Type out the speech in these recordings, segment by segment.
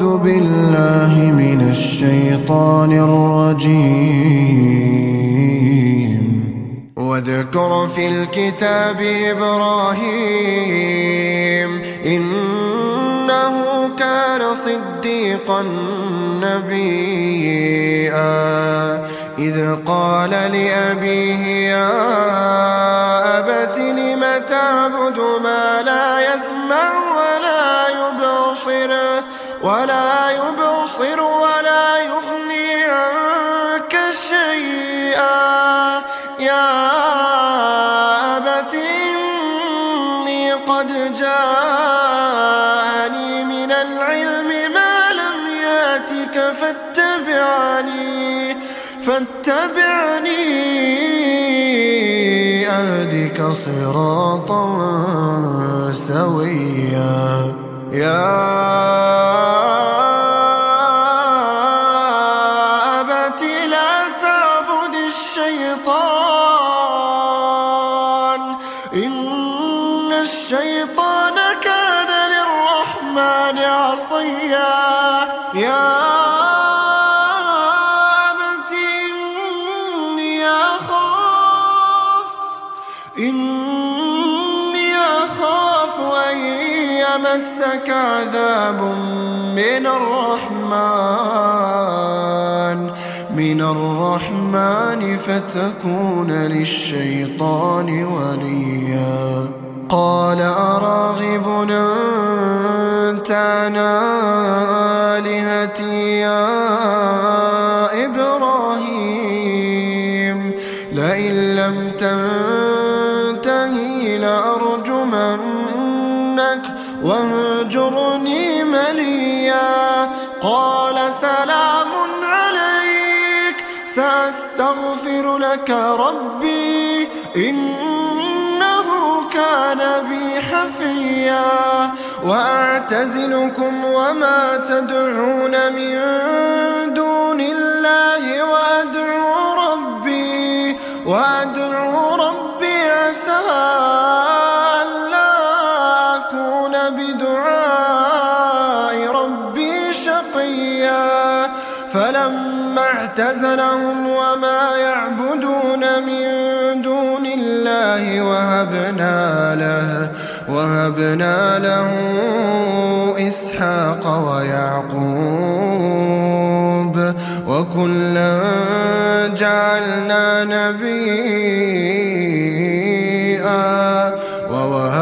أعوذ بالله من الشيطان الرجيم. واذكر في الكتاب إبراهيم إنه كان صديقا نبيا. إذ قال لأبيه يا أبت لم تعبد ما لا يسمع ولا يبصر ولا يغني عنك شيئا. يا أبت إني قد جاءني من العلم ما لم يأتك فاتبعني فاتبعني أهدك صراطا سويا. يا عصيا يا أبت إني أخاف إني أخاف أن يمسك عذاب من الرحمن من الرحمن فتكون للشيطان وليا. قال أراغب أنت عن آلهتي يا إبراهيم؟ لئن لم تنتهي لأرجمنك واهجرني مليا. قال سلام عليك سأستغفر لك ربي إنه كان بي حفيا وأعتزلكم وما تدعون من دون الله وأدعو ربي وأدعو ربي عسى ألا أكون بدعاء ربي شقيا فلما اعتزلهم وما يعبدون من وهبنا له وهبنا له إسحاق ويعقوب. وكلا جعلنا نبيا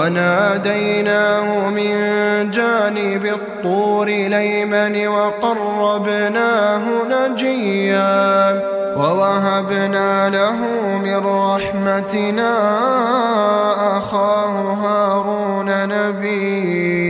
وناديناه من جانب الطور ليمن وقربناه نجيا ووهبنا له من رحمتنا أخاه هارون نبيا.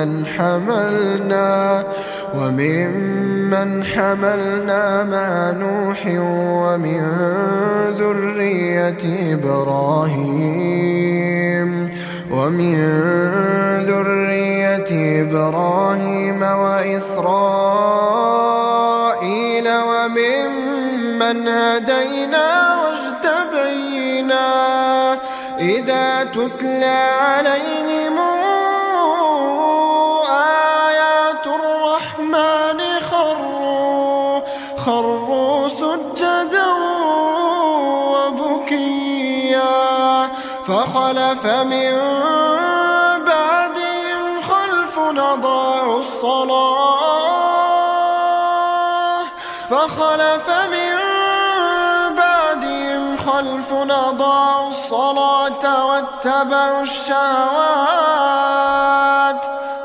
وممن حملنا وممن حملنا مع نوح ومن ذرية إبراهيم ومن ذرية إبراهيم وإسرائيل وممن هدينا واجتبينا وإذا تتلى عليهم خروا سجدا وبكيا فخلف من بعدهم خلف أضاعوا الصلاة فخلف من خلف أضاعوا الصلاة واتبعوا الشهوات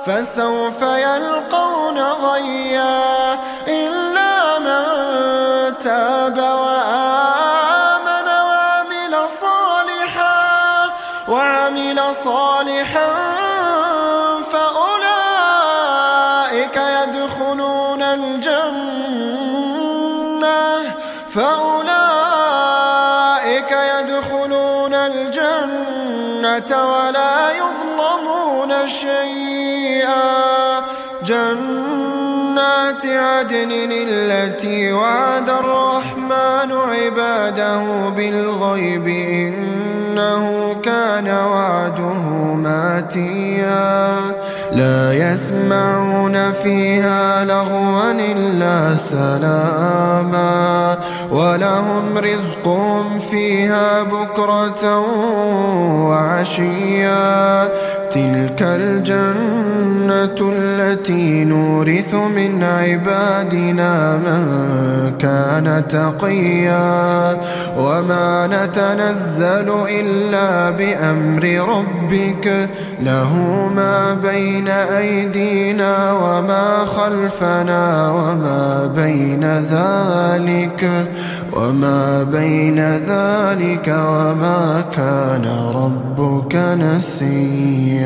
فسوف يلقون وعمل صالحا فأولئك يدخلون الجنة. فأولئك الجنة ولا يظلمون شيئا. جنات عدن التي وعد الرحمن عباده بالغيب إنه كان وعده ماتيا. لا يسمعون فيها لغوا إلا سلاما. ولهم رزقهم فيها بكرة وعشيا. تلك الجنة التي نورث من عبادنا من كان تقيا وما نتنزل إلا بأمر ربك له ما بين أيدينا وما خلفنا وما بين ذلك وما بين ذلك وما كان ربك نسيا